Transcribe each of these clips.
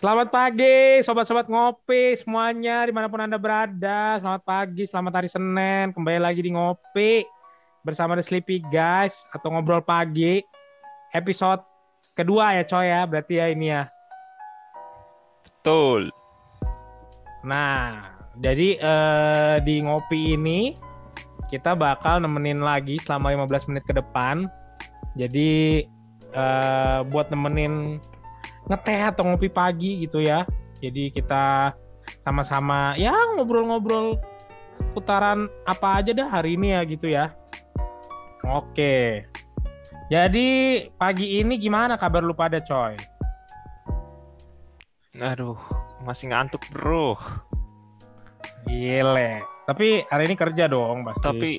Selamat pagi, sobat-sobat ngopi semuanya di mana pun anda berada. Selamat pagi, selamat hari Senin. Kembali lagi di ngopi bersama The Sleepy Guys atau ngobrol pagi. Episode kedua ya coy ya, berarti ya ini ya. Betul. Nah, jadi eh, di ngopi ini kita bakal nemenin lagi selama 15 menit ke depan. Jadi eh, buat nemenin ngeteh atau ngopi pagi gitu ya. Jadi kita sama-sama ya ngobrol-ngobrol putaran apa aja dah hari ini ya gitu ya. Oke. Jadi pagi ini gimana kabar lu pada coy? Aduh, masih ngantuk bro. Gile. Tapi hari ini kerja dong pasti. Tapi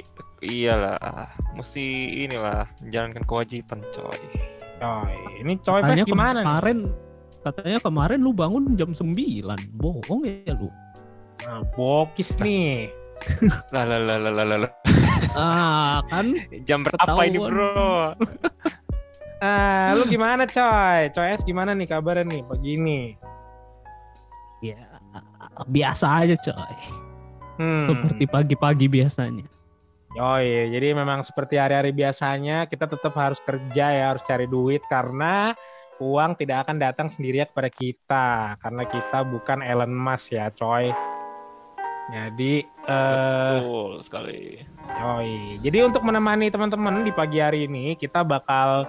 iyalah, mesti inilah menjalankan kewajiban coy. Coy, ini coy Katanya gimana nih? kemarin katanya kemarin lu bangun jam 9. Bohong ya lu. Nah, bokis nih. Lah lah lah lah lah lah. Ah, kan Jam berapa ini Ketahuan. bro? Ah, lu gimana coy? Coy S gimana nih kabarnya nih pagi ini? ya biasa aja coy. Hmm. Seperti pagi-pagi biasanya. Yoi, jadi memang seperti hari-hari biasanya kita tetap harus kerja ya, harus cari duit karena uang tidak akan datang sendirian kepada kita karena kita bukan Elon Musk ya, coy. Jadi eh Betul sekali. Yoi. Jadi untuk menemani teman-teman di pagi hari ini kita bakal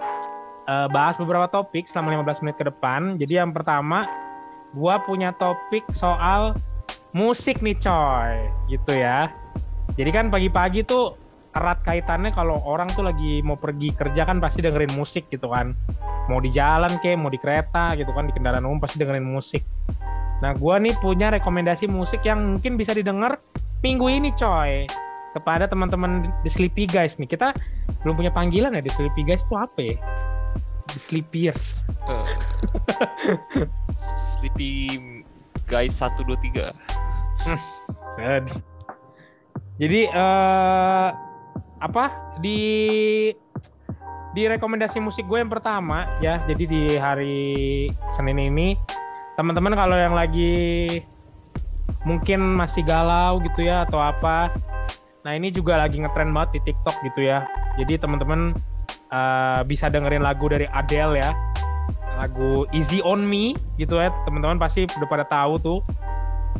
eh, bahas beberapa topik selama 15 menit ke depan. Jadi yang pertama, gua punya topik soal musik nih coy, gitu ya. Jadi kan pagi-pagi tuh erat kaitannya kalau orang tuh lagi mau pergi kerja kan pasti dengerin musik gitu kan. Mau di jalan ke, mau di kereta gitu kan, di kendaraan umum pasti dengerin musik. Nah, gua nih punya rekomendasi musik yang mungkin bisa didengar minggu ini coy kepada teman-teman The Sleepy Guys nih. Kita belum punya panggilan ya The Sleepy Guys itu apa ya? The Sleepyers. Eh, Sleepy guys 1 2 3. Sedih. Jadi eh apa di di rekomendasi musik gue yang pertama ya. Jadi di hari Senin ini teman-teman kalau yang lagi mungkin masih galau gitu ya atau apa. Nah, ini juga lagi ngetren banget di TikTok gitu ya. Jadi teman-teman eh, bisa dengerin lagu dari Adele ya. Lagu Easy on Me gitu ya. Teman-teman pasti udah pada tahu tuh.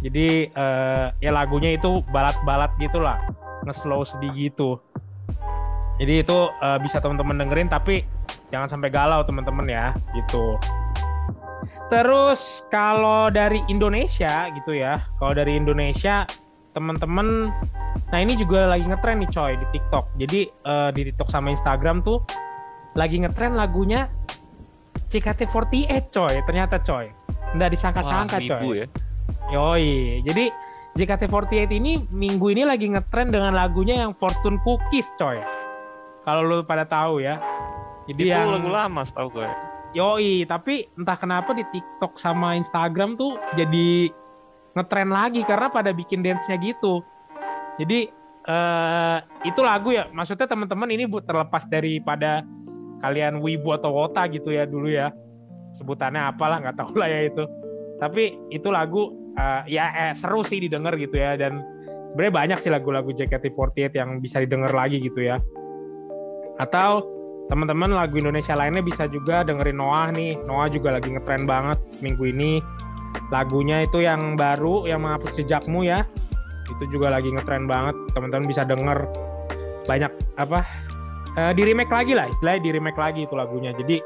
Jadi eh, ya lagunya itu balat-balat gitulah, nge-slow sedih gitu. Jadi itu eh, bisa teman-teman dengerin tapi jangan sampai galau teman-teman ya, gitu. Terus kalau dari Indonesia gitu ya, kalau dari Indonesia teman-teman, nah ini juga lagi ngetren nih coy di TikTok. Jadi eh, di TikTok sama Instagram tuh lagi ngetren lagunya CKT48 coy, ternyata coy. Nggak disangka-sangka coy. ya. Yoi, jadi JKT48 ini minggu ini lagi ngetren dengan lagunya yang Fortune Cookies, coy. Kalau lu pada tahu ya. Jadi Itu yang lagu lama setahu gue. Yoi, tapi entah kenapa di TikTok sama Instagram tuh jadi ngetren lagi karena pada bikin dance-nya gitu. Jadi eh itu lagu ya, maksudnya teman-teman ini bu terlepas daripada kalian wibu atau wota gitu ya dulu ya. Sebutannya apalah nggak tahu lah ya itu. Tapi itu lagu eh, ya eh, seru sih didengar gitu ya dan sebenarnya banyak sih lagu-lagu JKT48 yang bisa didengar lagi gitu ya. Atau teman-teman lagu Indonesia lainnya bisa juga dengerin Noah nih. Noah juga lagi ngetren banget minggu ini. Lagunya itu yang baru yang menghapus jejakmu ya. Itu juga lagi ngetren banget. Teman-teman bisa denger banyak apa eh, di remake lagi lah istilahnya di remake lagi itu lagunya. Jadi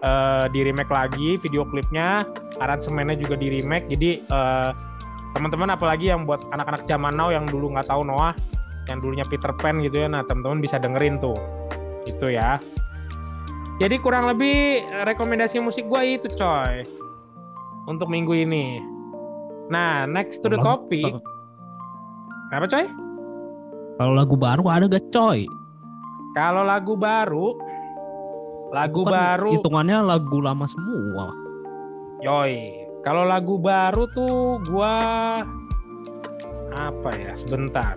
eh, di remake lagi video klipnya, aransemennya juga di remake. Jadi eh, teman-teman apalagi yang buat anak-anak zaman now yang dulu nggak tahu Noah, yang dulunya Peter Pan gitu ya. Nah teman-teman bisa dengerin tuh itu ya. Jadi kurang lebih eh, rekomendasi musik gue itu coy untuk minggu ini. Nah next to the topic, apa coy? Kalau lagu baru ada gak coy? Kalau lagu baru, lagu kan baru, Hitungannya lagu lama semua. yoi. Kalau lagu baru tuh gua apa ya? Sebentar.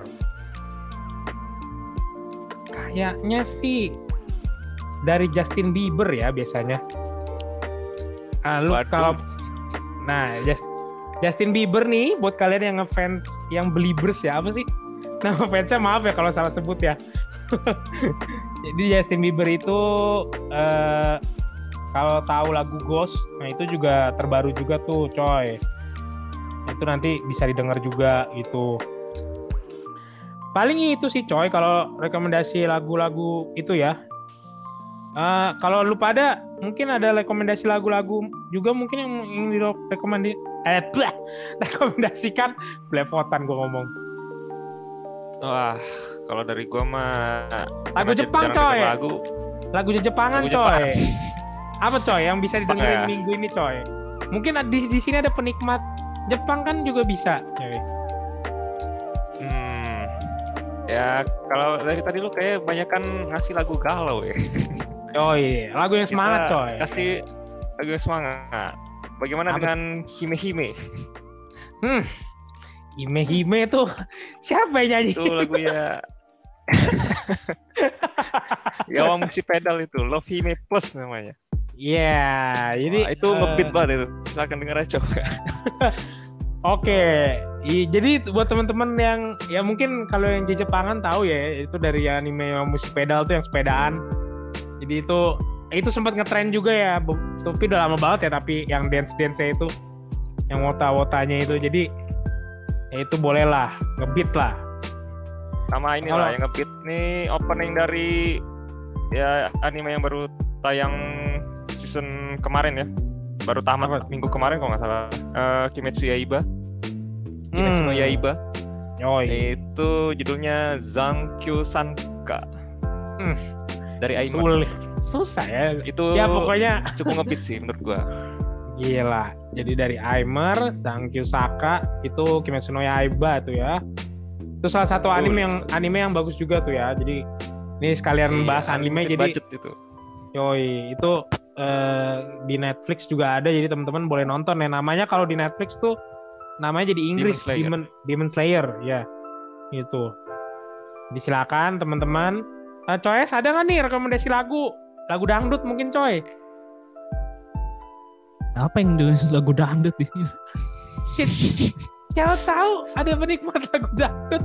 Kayaknya sih dari Justin Bieber ya biasanya. Ah, lu kalau Nah, Justin Bieber nih buat kalian yang ngefans yang Beliebers ya apa sih? Nama fansnya maaf ya kalau salah sebut ya. Jadi Justin Bieber itu eh, kalau tahu lagu Ghost, nah itu juga terbaru juga tuh, coy. Itu nanti bisa didengar juga gitu. Paling itu sih coy kalau rekomendasi lagu-lagu itu ya. Eh, kalau lu pada mungkin ada rekomendasi lagu-lagu juga mungkin yang ingin direkomendasi eh blah, rekomendasikan belepotan gue ngomong. Wah, kalau dari gua mah Lagu Jepang, coy. Lagu Lagu Jepangan Lagu coy. Jepang. Apa coy yang bisa didengerin ya? minggu ini coy? Mungkin di di sini ada penikmat Jepang kan juga bisa, coy. hmm, ya kalau dari tadi lu kayak banyak kan ngasih lagu galau ya. Coy, lagu yang semangat Kita coy. Kasih lagu yang semangat. Bagaimana Apa? dengan Hime Hime? Hmm. Hime Hime tuh siapa yang nyanyi? Itu lagu ya Yawa musik pedal itu Love Hime Plus namanya. Iya, jadi Wah, itu eh, ngebeat banget itu. Silakan denger aja. Oke, I- jadi buat teman-teman yang ya mungkin kalau yang di Jepangan tahu ya itu dari anime yang musik pedal tuh yang sepedaan. Jadi itu itu sempat ngetren juga ya, tapi udah lama banget ya tapi yang dance dance itu yang wota-wotanya itu jadi ya itu boleh lah ngebeat lah. Sama ini lah yang ngebeat nih opening dari ya anime yang baru tayang season kemarin ya. Baru tamat Apa? minggu kemarin kalau nggak salah. Eh, Kimetsu Yaiba. Kimetsu no Hmm. Yaiba. Yoi. Itu judulnya Zankyu Sanka. Hmm. Dari Aiman. Sulit. Susah ya. Itu Ya pokoknya cukup ngebeat sih menurut gua. Gila. Jadi dari Aimer, Sangkyu Saka, itu Kimetsu no Yaiba tuh ya. Itu salah satu Betul anime yang anime yang bagus juga tuh ya. Jadi ini sekalian Iya, bahas anime jadi budget itu. yoi itu eh, di Netflix juga ada jadi teman-teman boleh nonton ya. Namanya kalau di Netflix tuh namanya jadi Inggris Slayer. Demon Demon Slayer ya. Itu. Jadi silakan teman-teman. Eh, Coy, ada nggak nih rekomendasi lagu? Lagu dangdut mungkin Coy. Apa yang dengan lagu dangdut di sini? Siapa tahu ada penikmat lagu dangdut.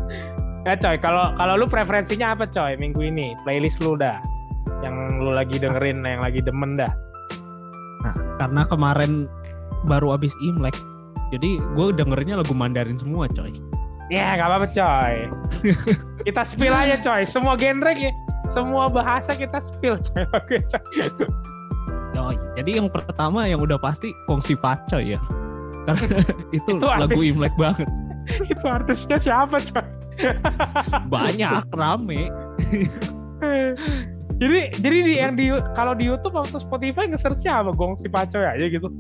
Ya coy, kalau kalau lu preferensinya apa coy minggu ini? Playlist lu dah. Yang lu lagi dengerin, yang lagi demen dah. Nah, karena kemarin baru abis Imlek, jadi gue dengerinnya lagu Mandarin semua, coy. Ya nggak apa-apa coy. kita spill aja coy. Semua genre ya, semua bahasa kita spill coy. Oke coy. Coy. Jadi yang pertama yang udah pasti Kongsi Pacoy ya. Karena itu, Itu lagu artis. Imlek banget. Itu artisnya siapa coy? Banyak, rame. jadi jadi di, yang di kalau di YouTube atau Spotify nge-search-nya apa? Gong si Pacoy aja gitu.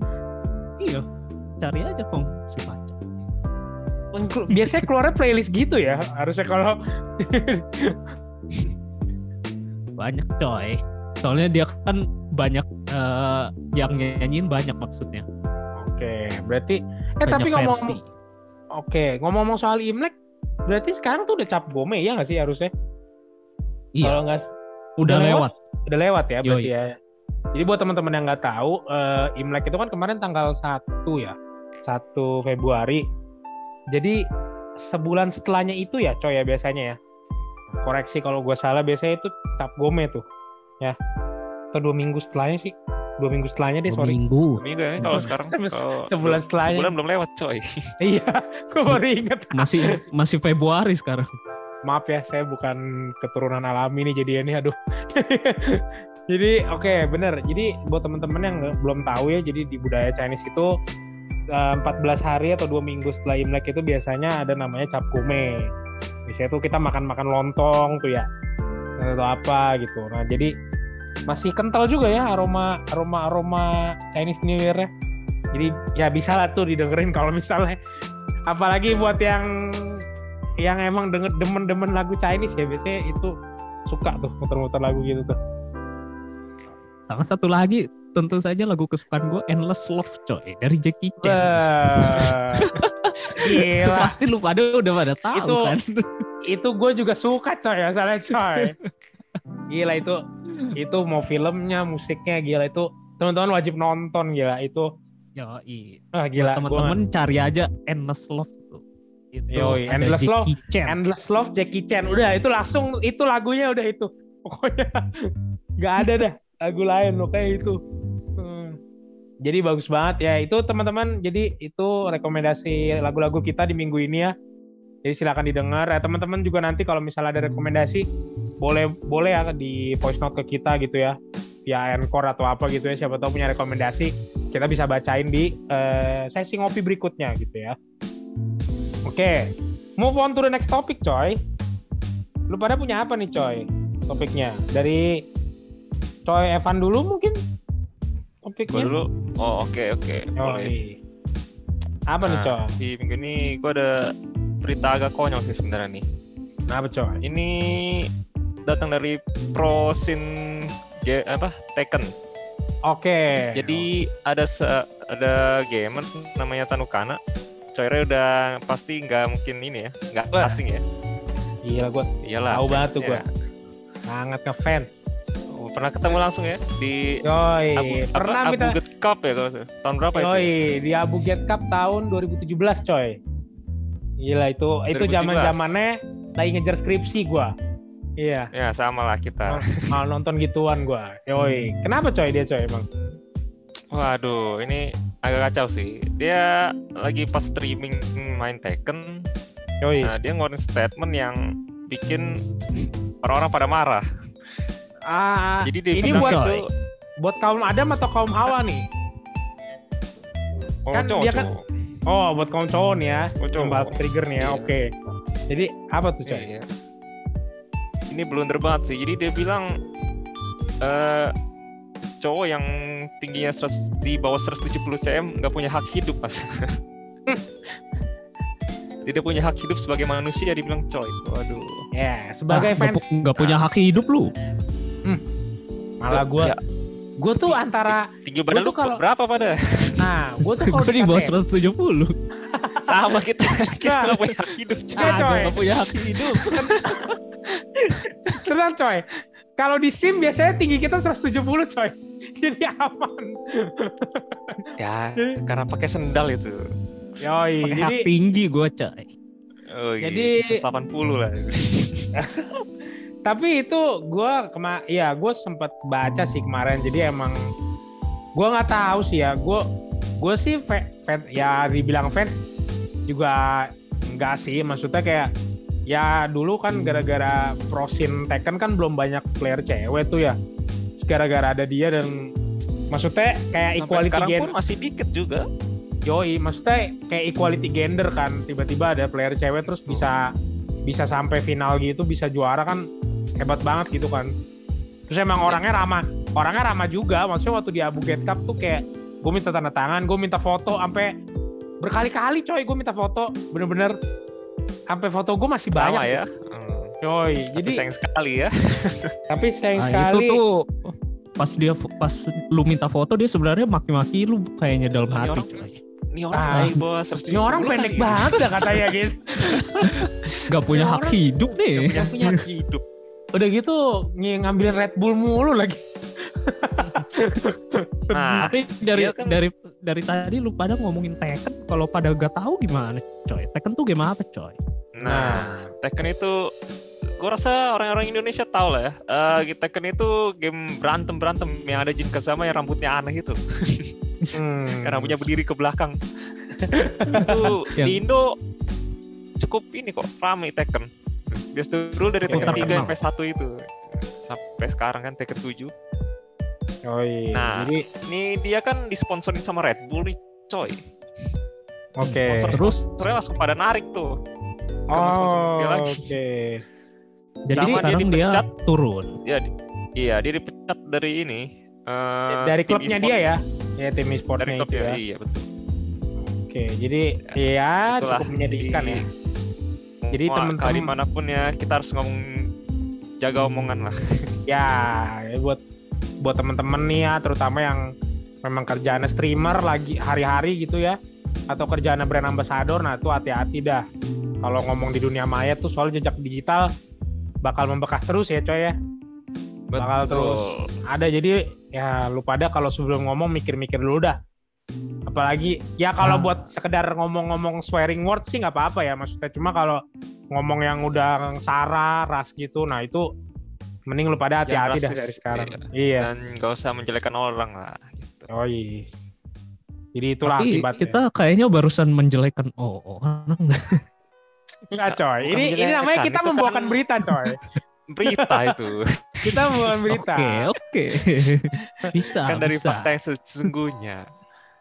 Iya, cari aja Kongsi Pacoy. Biasanya keluarnya playlist gitu ya. Harusnya kalau Banyak coy. Soalnya dia kan banyak eh, yang nyanyiin banyak maksudnya. Oke, berarti eh Banyak tapi ngomong versi. Oke, ngomong-ngomong soal Imlek, berarti sekarang tuh udah cap gome ya nggak sih harusnya? Iya, Kalau nggak udah udah lewat. udah lewat ya berarti Yoi. ya. Jadi buat teman-teman yang nggak tahu, eh, Imlek itu kan kemarin tanggal 1 ya, 1 Februari. Jadi sebulan setelahnya itu ya, coy ya biasanya ya. Koreksi kalau gue salah, biasanya itu cap gome tuh, ya. Atau dua minggu setelahnya sih, dua minggu setelahnya deh, Dua sorry. minggu. Minggu ya kalau Se- sekarang se- kalau sebulan setelahnya. Sebulan belum lewat coy. Iya, gue baru inget. Masih masih Februari sekarang. maaf ya saya bukan keturunan alami nih jadiannya aduh jadi oke bener jadi buat teman-teman yang belum tahu ya jadi di budaya Chinese itu eh, 14 hari atau dua minggu setelah Imlek itu biasanya ada namanya cap gome biasanya tuh kita makan-makan lontong tuh ya atau apa gitu nah jadi masih kental juga ya aroma aroma aroma Chinese New Year nya jadi ya bisa lah tuh didengerin kalau misalnya apalagi buat yang yang emang denger demen-demen lagu Chinese ya biasanya itu suka tuh muter-muter lagu gitu tuh. Sama satu lagi tentu saja lagu kesukaan gue Endless Love coy dari Jackie Chan. Gila, pasti lu pada udah pada tahu Itu- kan. itu gue juga suka coy asalnya coy. Gila itu, itu mau filmnya, musiknya gila itu teman-teman wajib nonton gila itu Yo, iya. Ah gila, Teman-teman cari aja Endless Love tuh. Itu Yoi, Endless Jackie Love. Chan. Endless Love Jackie Chan. Udah itu langsung itu lagunya udah itu. Pokoknya nggak ada dah lagu lain loh kayak itu. Hmm. Jadi bagus banget ya. Itu teman-teman jadi itu rekomendasi lagu-lagu kita di minggu ini ya. Jadi silakan didengar. Ya, teman-teman juga nanti kalau misalnya ada rekomendasi boleh boleh ya di voice note ke kita gitu ya. Via Encore atau apa gitu ya. Siapa tahu punya rekomendasi kita bisa bacain di eh, sesi ngopi berikutnya gitu ya. Oke, move on to the next topic, coy. Lu pada punya apa nih, coy? Topiknya dari coy Evan dulu mungkin topiknya. dulu. Oh oke oke. Boleh. Yoi. Apa nih, Nah, coy? Di minggu ini gue ada berita agak konyol sih sebenarnya nih. Kenapa, coy? Ini datang dari Pro Sin Ge- apa Tekken. Oke. Jadi ada se- ada gamer namanya Tanukana. Coyre udah pasti nggak mungkin ini ya, nggak asing ya. gila gua Iyalah. Tahu banget tuh ya. gua. sangat ngefans. Oh, Pernah ketemu langsung ya di Yoi, Abu, apa, pernah Abu kita Get Cup ya kalau tahun berapa itu? Yoi, di Abu Get Cup tahun 2017, coy. Gila itu itu 2017. zaman-zamannya lagi ngejar skripsi gua. Iya. Ya sama lah kita. Mau nonton gituan gua. Yoi. Kenapa coy dia coy emang? Waduh, ini agak kacau sih. Dia lagi pas streaming main Tekken, Yoi. nah dia ngeluarin statement yang bikin orang-orang pada marah. Ah, Jadi dia ini buat itu, buat kaum Adam atau kaum Hawa nih? oh, kan cowok, dia kan- cowok. Oh, buat kaum cowok nih ya. Oh, cowok. Trigger nih ya. Iya. Oke. Jadi apa tuh coy? Iya, iya. Ini blunder banget sih. Jadi dia bilang eh cowok yang tingginya 100, di bawah 170 cm nggak punya hak hidup pas. Tidak punya hak hidup sebagai manusia dibilang coy. Waduh. Ya, sebagai Ah, fans nggak punya hak hidup lu. malah gua Ya, gua tuh antara tinggi badan Gua lu kalau- berapa pada? nah, gua tuh kalau Gue di bawah dikasih 170. Sama kita. kita Nah. nggak punya hak hidup. coy. Ah, coy. gue nggak punya hak hidup. Tenang coy. Kalau di SIM biasanya tinggi kita 170 coy. Jadi aman. Ya, karena pakai sendal itu. Yoi, Pakai jadi tinggi gue coy. Oh, Jadi- Jadi 180 lah. tapi itu gua kema ya gue sempat baca sih kemarin jadi emang gua nggak tahu sih ya gue gue sih fa- fan- ya dibilang fans juga enggak sih maksudnya kayak ya dulu kan gara-gara prosin Tekken kan belum banyak player cewek tuh ya. Gara-gara ada dia dan maksudnya kayak Sampai equality sekarang gender pun masih dikit juga. Yoi, maksudnya kayak equality gender kan, tiba-tiba ada player cewek terus bisa bisa sampai final gitu, bisa juara kan hebat banget gitu kan. Terus emang orangnya ramah, orangnya ramah juga. Maksudnya waktu di Abu Get Cup tuh kayak gue minta tanda tangan, gue minta foto sampai berkali-kali coy gue minta foto, bener-bener sampai foto gue masih Lama banyak. ya. Hmm. Jadi sayang sekali ya. tapi sayang Nah, sekali. itu tuh pas dia pas lu minta foto dia sebenarnya maki-maki lu kayaknya dalam hati orang- coy. Ini orang Ah, bawah 170 Ini orang pendek kali. banget ya katanya gitu. Gak punya hak orang- hidup nih. Nggak punya, hak hidup. Udah gitu ng- ngambil Red Bull mulu lagi. Nah, Tapi dari kan- dari dari tadi lu pada ngomongin Tekken, kalau pada gak tahu gimana coy? Tekken tuh game apa coy? Nah, Tekken itu gue rasa orang-orang Indonesia tahu lah ya. Eh, Tekken itu game berantem berantem yang ada Jin Kazama yang rambutnya aneh itu, Hmm. yang rambutnya berdiri ke belakang. itu Yang- di Indo cukup ini kok rame Tekken. Dia dulu dari Tekken 3 terkenal. sampai 1 itu sampai sekarang kan Tekken 7. Oh iya. Nah. Jadi Ini dia kan disponsorin sama Red Bull nih, coy. oke. Sponsor Terus Soalnya langsung pada narik tuh. Mau Oh, oke. dia lagi. jadi Sama dia sekarang dia, dipecat. turun. Ya, di- iya dia dipecat dari ini. eh, Dari klubnya e-sport. dia ya. Ya tim e-sportnya Dari itu klubnya, ya. iya betul. Oke, jadi ya Itulah, cukup menyedihkan di- ya. Jadi kali di mana pun ya kita harus ngomong jaga omongan lah. Ya, ya buat buat teman-teman nih ya, terutama yang memang kerjaannya streamer lagi hari-hari gitu ya atau kerjaannya brand ambassador, nah tuh hati-hati dah. Kalau ngomong di dunia maya tuh soal jejak digital bakal membekas terus ya coy ya. Bakal terus. Ada jadi ya lu pada kalau sebelum ngomong mikir-mikir dulu dah. apalagi ya kalau Ah. buat sekedar ngomong-ngomong swearing word sih nggak apa-apa ya maksudnya cuma kalau ngomong yang udah sara ras gitu nah itu mending lu pada hati-hati dah dari sekarang iya. iya Dan nggak usah menjelekkan orang lah. Gitu. oh iya jadi itulah Tapi akibatnya kita kayaknya barusan menjelekan oh, orang. Enggak coy Bukan ini ini namanya menjelekkan, kita itu membawakan kan- berita coy Berita itu kita membawakan berita Oke, oke. bisa, kan dari bisa. fakta yang sesungguhnya.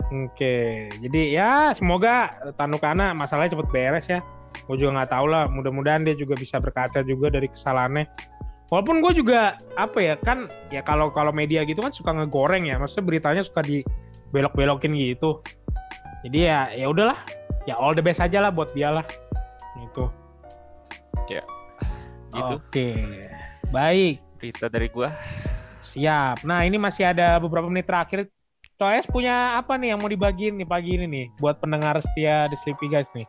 Oke, jadi ya semoga Tanukana masalahnya cepet beres ya. Gue juga nggak tahu lah. Mudah-mudahan dia juga bisa berkaca juga dari kesalahannya. Walaupun gue juga apa ya kan ya kalau kalau media gitu kan suka ngegoreng ya. Maksudnya beritanya suka dibelok-belokin gitu. Jadi ya ya udahlah. Ya all the best aja lah buat dia lah. Gitu. Gitu Oke. Baik. berita dari gua. Siap. Nah ini masih ada beberapa menit terakhir. Coes punya apa nih yang mau dibagiin nih pagi ini nih buat pendengar setia The Sleepy Guys nih?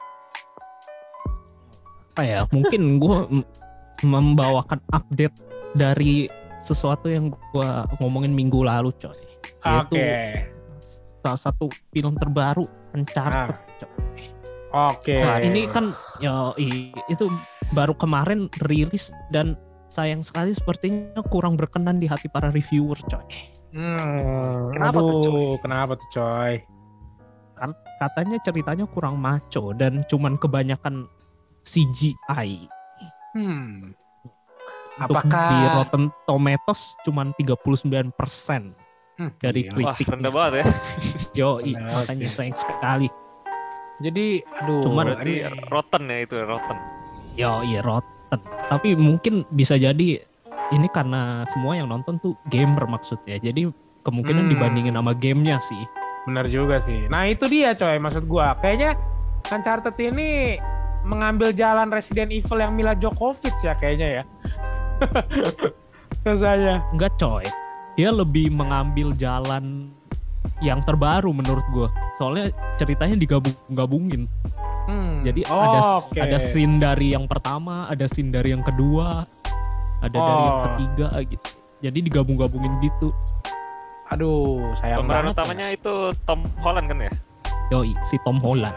apa ya mungkin gue membawakan update dari sesuatu yang gue ngomongin minggu lalu coy Oke. Yaitu salah satu film terbaru Uncharted coy. Oke. Nah, ini kan ya i- itu baru kemarin rilis dan sayang sekali sepertinya kurang berkenan di hati para reviewer coy Hmm, Kenapa tuh, aduh, kenapa tuh coy? katanya ceritanya kurang maco dan cuman kebanyakan CGI Hmm. Untuk Apakah- di Rotten Tomatoes cuman 39% Hmm, dari. Wah kritik rendah banget ya. Yo, Benar, makanya oke. sayang sekali. Jadi, aduh. Cuman- Berarti ini- rotten ya itu rotten. Yo, iya rotten. Tapi mungkin bisa jadi ini karena semua yang nonton tuh gamer maksudnya. Jadi kemungkinan Hmm. dibandingin sama gamenya sih. bener juga sih. Nah itu dia coy, maksud gua. Kayaknya Uncharted ini mengambil jalan Resident Evil yang Mila Djokovic ya kayaknya ya. Rasanya. Enggak coy. Dia lebih mengambil jalan yang terbaru menurut gua. Soalnya ceritanya digabung-gabungin. Hmm. Jadi oh, ada oke. ada scene dari yang pertama, ada scene dari yang kedua, ada dari yang Oh. ketiga gitu. Jadi digabung-gabungin gitu. Aduh, sayang Pemeran banget. utamanya itu Tom Holland kan ya. Yoi, si Tom Holland.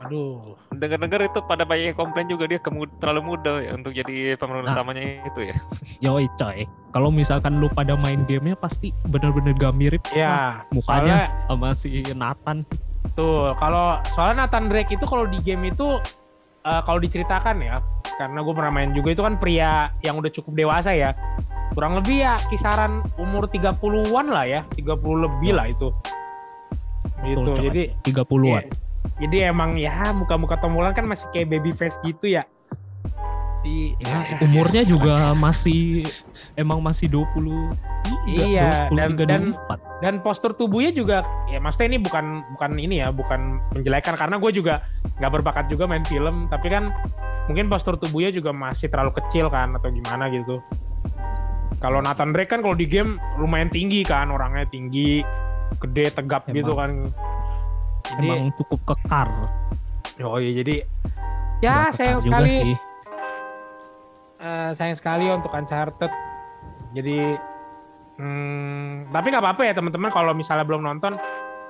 Aduh. Dengar-dengar itu pada banyak yang komplain juga dia kemu- terlalu muda ya untuk jadi pemeran Nah. utamanya itu ya. Yoi coy. Kalau misalkan lu pada main gamenya pasti bener-bener gak mirip Ya, mukanya soalnya sama si Nathan. Betul. Kalau soalnya Nathan Drake itu kalau di game itu eh, kalau diceritakan ya, karena gue pernah main juga itu kan pria yang udah cukup dewasa ya. Kurang lebih ya kisaran umur 30-an lah ya, 30 lebih lah itu. Gitu. Betul, coy. Jadi 30-an. ya, jadi emang ya muka-muka Tom Holland kan masih kayak baby face gitu ya. Di Ya, umurnya juga masih emang masih 20 Iya, dan- 23, dan- 24. dan postur tubuhnya juga ya maksudnya ini bukan bukan ini ya bukan menjelekan karena gue juga nggak berbakat juga main film tapi kan mungkin postur tubuhnya juga masih terlalu kecil kan atau gimana gitu kalau Nathan Drake kan kalau di game lumayan tinggi kan orangnya tinggi gede tegap Emang. gitu kan jadi Emang cukup kekar. oh iya jadi Nggak ya kekar sayang sekali sih. eh, sayang sekali untuk Uncharted. Jadi, hmm, tapi nggak apa-apa ya teman-teman kalau misalnya belum nonton,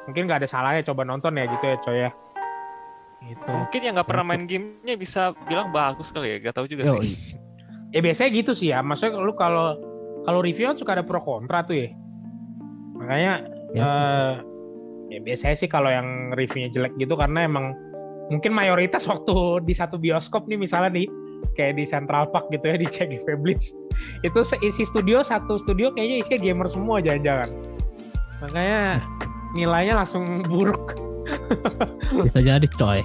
mungkin nggak ada salahnya coba nonton ya gitu ya coy ya. Gitu. Mungkin yang nggak pernah main gamenya bisa bilang bagus kali ya, gak tahu juga Yoi. sih. Ya biasanya gitu sih ya. Maksudnya lu kalau kalau review kan suka ada pro kontra tuh ya. Makanya Yes. eh, ya biasanya sih kalau yang reviewnya jelek gitu karena emang mungkin mayoritas waktu di satu bioskop nih misalnya nih kayak di Central Park gitu ya di CGV Blitz itu isi studio satu studio kayaknya isinya gamer semua jangan-jangan makanya nilainya langsung buruk Bisa jadi coy.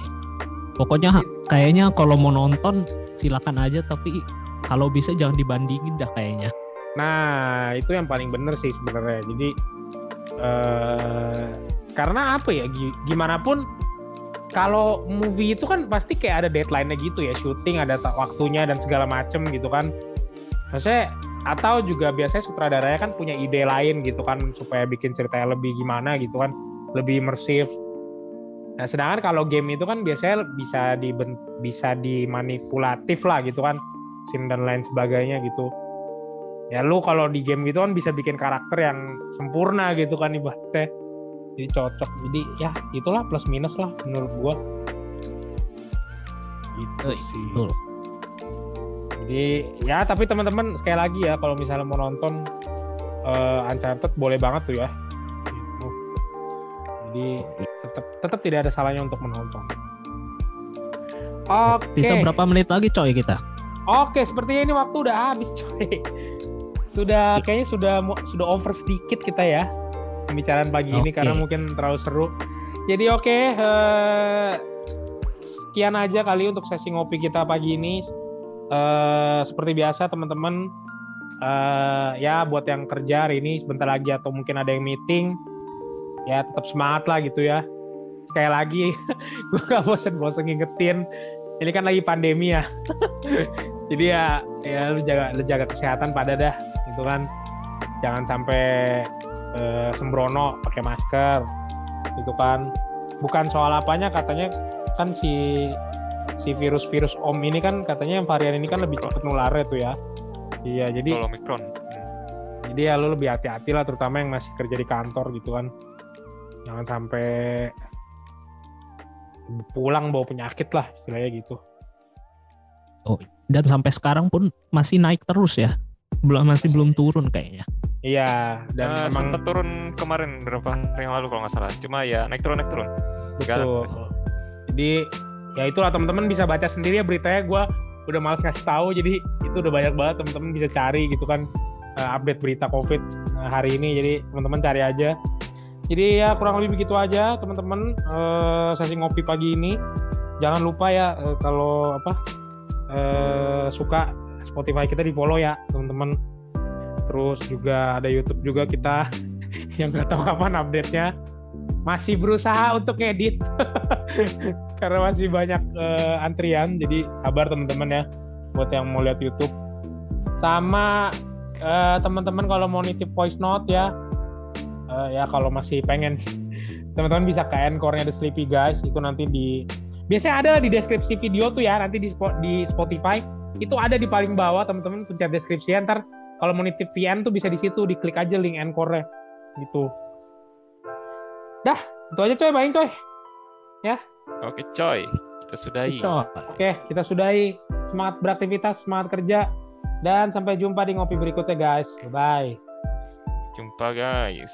Pokoknya kayaknya kalau mau nonton silakan aja tapi kalau bisa jangan dibandingin dah kayaknya. Nah, itu yang paling bener sih sebenarnya. Jadi eh karena apa ya? gi- Gimana pun kalau movie itu kan pasti kayak ada deadline-nya gitu ya, syuting ada waktunya dan segala macem gitu kan. Maksudnya atau juga biasanya sutradaranya kan punya ide lain gitu kan supaya bikin ceritanya lebih gimana gitu kan, lebih imersif. Nah, sedangkan kalau game itu kan biasanya bisa di bisa dimanipulatif lah gitu kan, scene dan lain sebagainya gitu ya lu kalau di game gitu kan bisa bikin karakter yang sempurna gitu kan ibaratnya jadi cocok jadi ya itulah plus minus lah menurut gua gitu Eh, sih betul. jadi ya tapi teman-teman sekali lagi ya kalau misalnya mau nonton eh, Uncharted boleh banget tuh ya Gitu. jadi tetap tetap tidak ada salahnya untuk menonton oke Sisa berapa menit lagi coy kita? Oke, sepertinya ini waktu udah habis, coy. Sudah kayaknya sudah sudah over sedikit kita ya pembicaraan pagi ini Oke. karena mungkin terlalu seru. Jadi oke, eh, sekian aja kali untuk sesi ngopi kita pagi ini. Eh, seperti biasa teman-teman, eh, ya buat yang kerja hari ini sebentar lagi atau mungkin ada yang meeting, ya tetap semangat lah gitu ya. Sekali lagi, gue gak bosen-bosen ngingetin. Ini kan lagi pandemi ya jadi ya ya lu jaga lu jaga kesehatan pada dah gitu kan jangan sampai eh, sembrono pakai masker gitu kan bukan soal apanya katanya kan si si virus-virus om ini kan katanya yang varian ini kan lebih cepat nularnya tuh ya iya jadi Kalau Omicron. Hmm. jadi ya lu lebih hati-hati lah terutama yang masih kerja di kantor gitu kan jangan sampai pulang bawa penyakit lah istilahnya gitu Dan sampai sekarang pun masih naik terus ya. Belum masih belum turun kayaknya. Iya dan Eh, memang sempat turun kemarin berapa hari yang lalu kalau nggak salah. Cuma ya naik turun naik turun. Betul. Jadi ya itulah teman-teman bisa baca sendiri ya beritanya. Gue udah males ngasih tahu jadi itu udah banyak banget teman-teman bisa cari gitu kan eh, update berita COVID eh, hari ini. Jadi teman-teman cari aja. Jadi ya kurang lebih begitu aja teman-teman eh, sesi ngopi pagi ini. Jangan lupa ya eh, kalau apa eh, suka Spotify kita di follow ya teman-teman. Terus juga ada YouTube juga kita yang nggak tahu kapan update-nya. Masih berusaha untuk ngedit karena masih banyak eh, antrian jadi sabar teman-teman ya buat yang mau lihat YouTube. Sama eh, teman-teman kalau mau nitip voice note ya eh, ya kalau masih pengen teman-teman bisa ke encore-nya The Sleepy Guys itu nanti di biasanya ada di deskripsi video tuh ya nanti di di Spotify. Itu ada di paling bawah teman-teman pencet deskripsi ntar kalau mau nitip VN tuh bisa di situ diklik aja link encore-nya gitu dah itu aja coy baik coy Oke coy, kita sudahi. Coy. Oke, kita sudahi. Semangat beraktivitas, semangat kerja. Dan sampai jumpa di ngopi berikutnya guys. Bye. Jumpa guys.